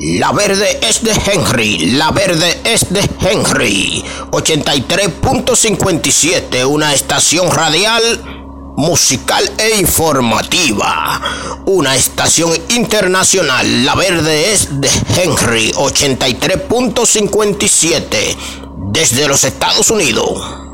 La verde es de Henry, la verde es de Henry. 83.57, una estación radial musical e informativa. Una estación internacional, la verde es de Henry, 83.57, desde los Estados Unidos.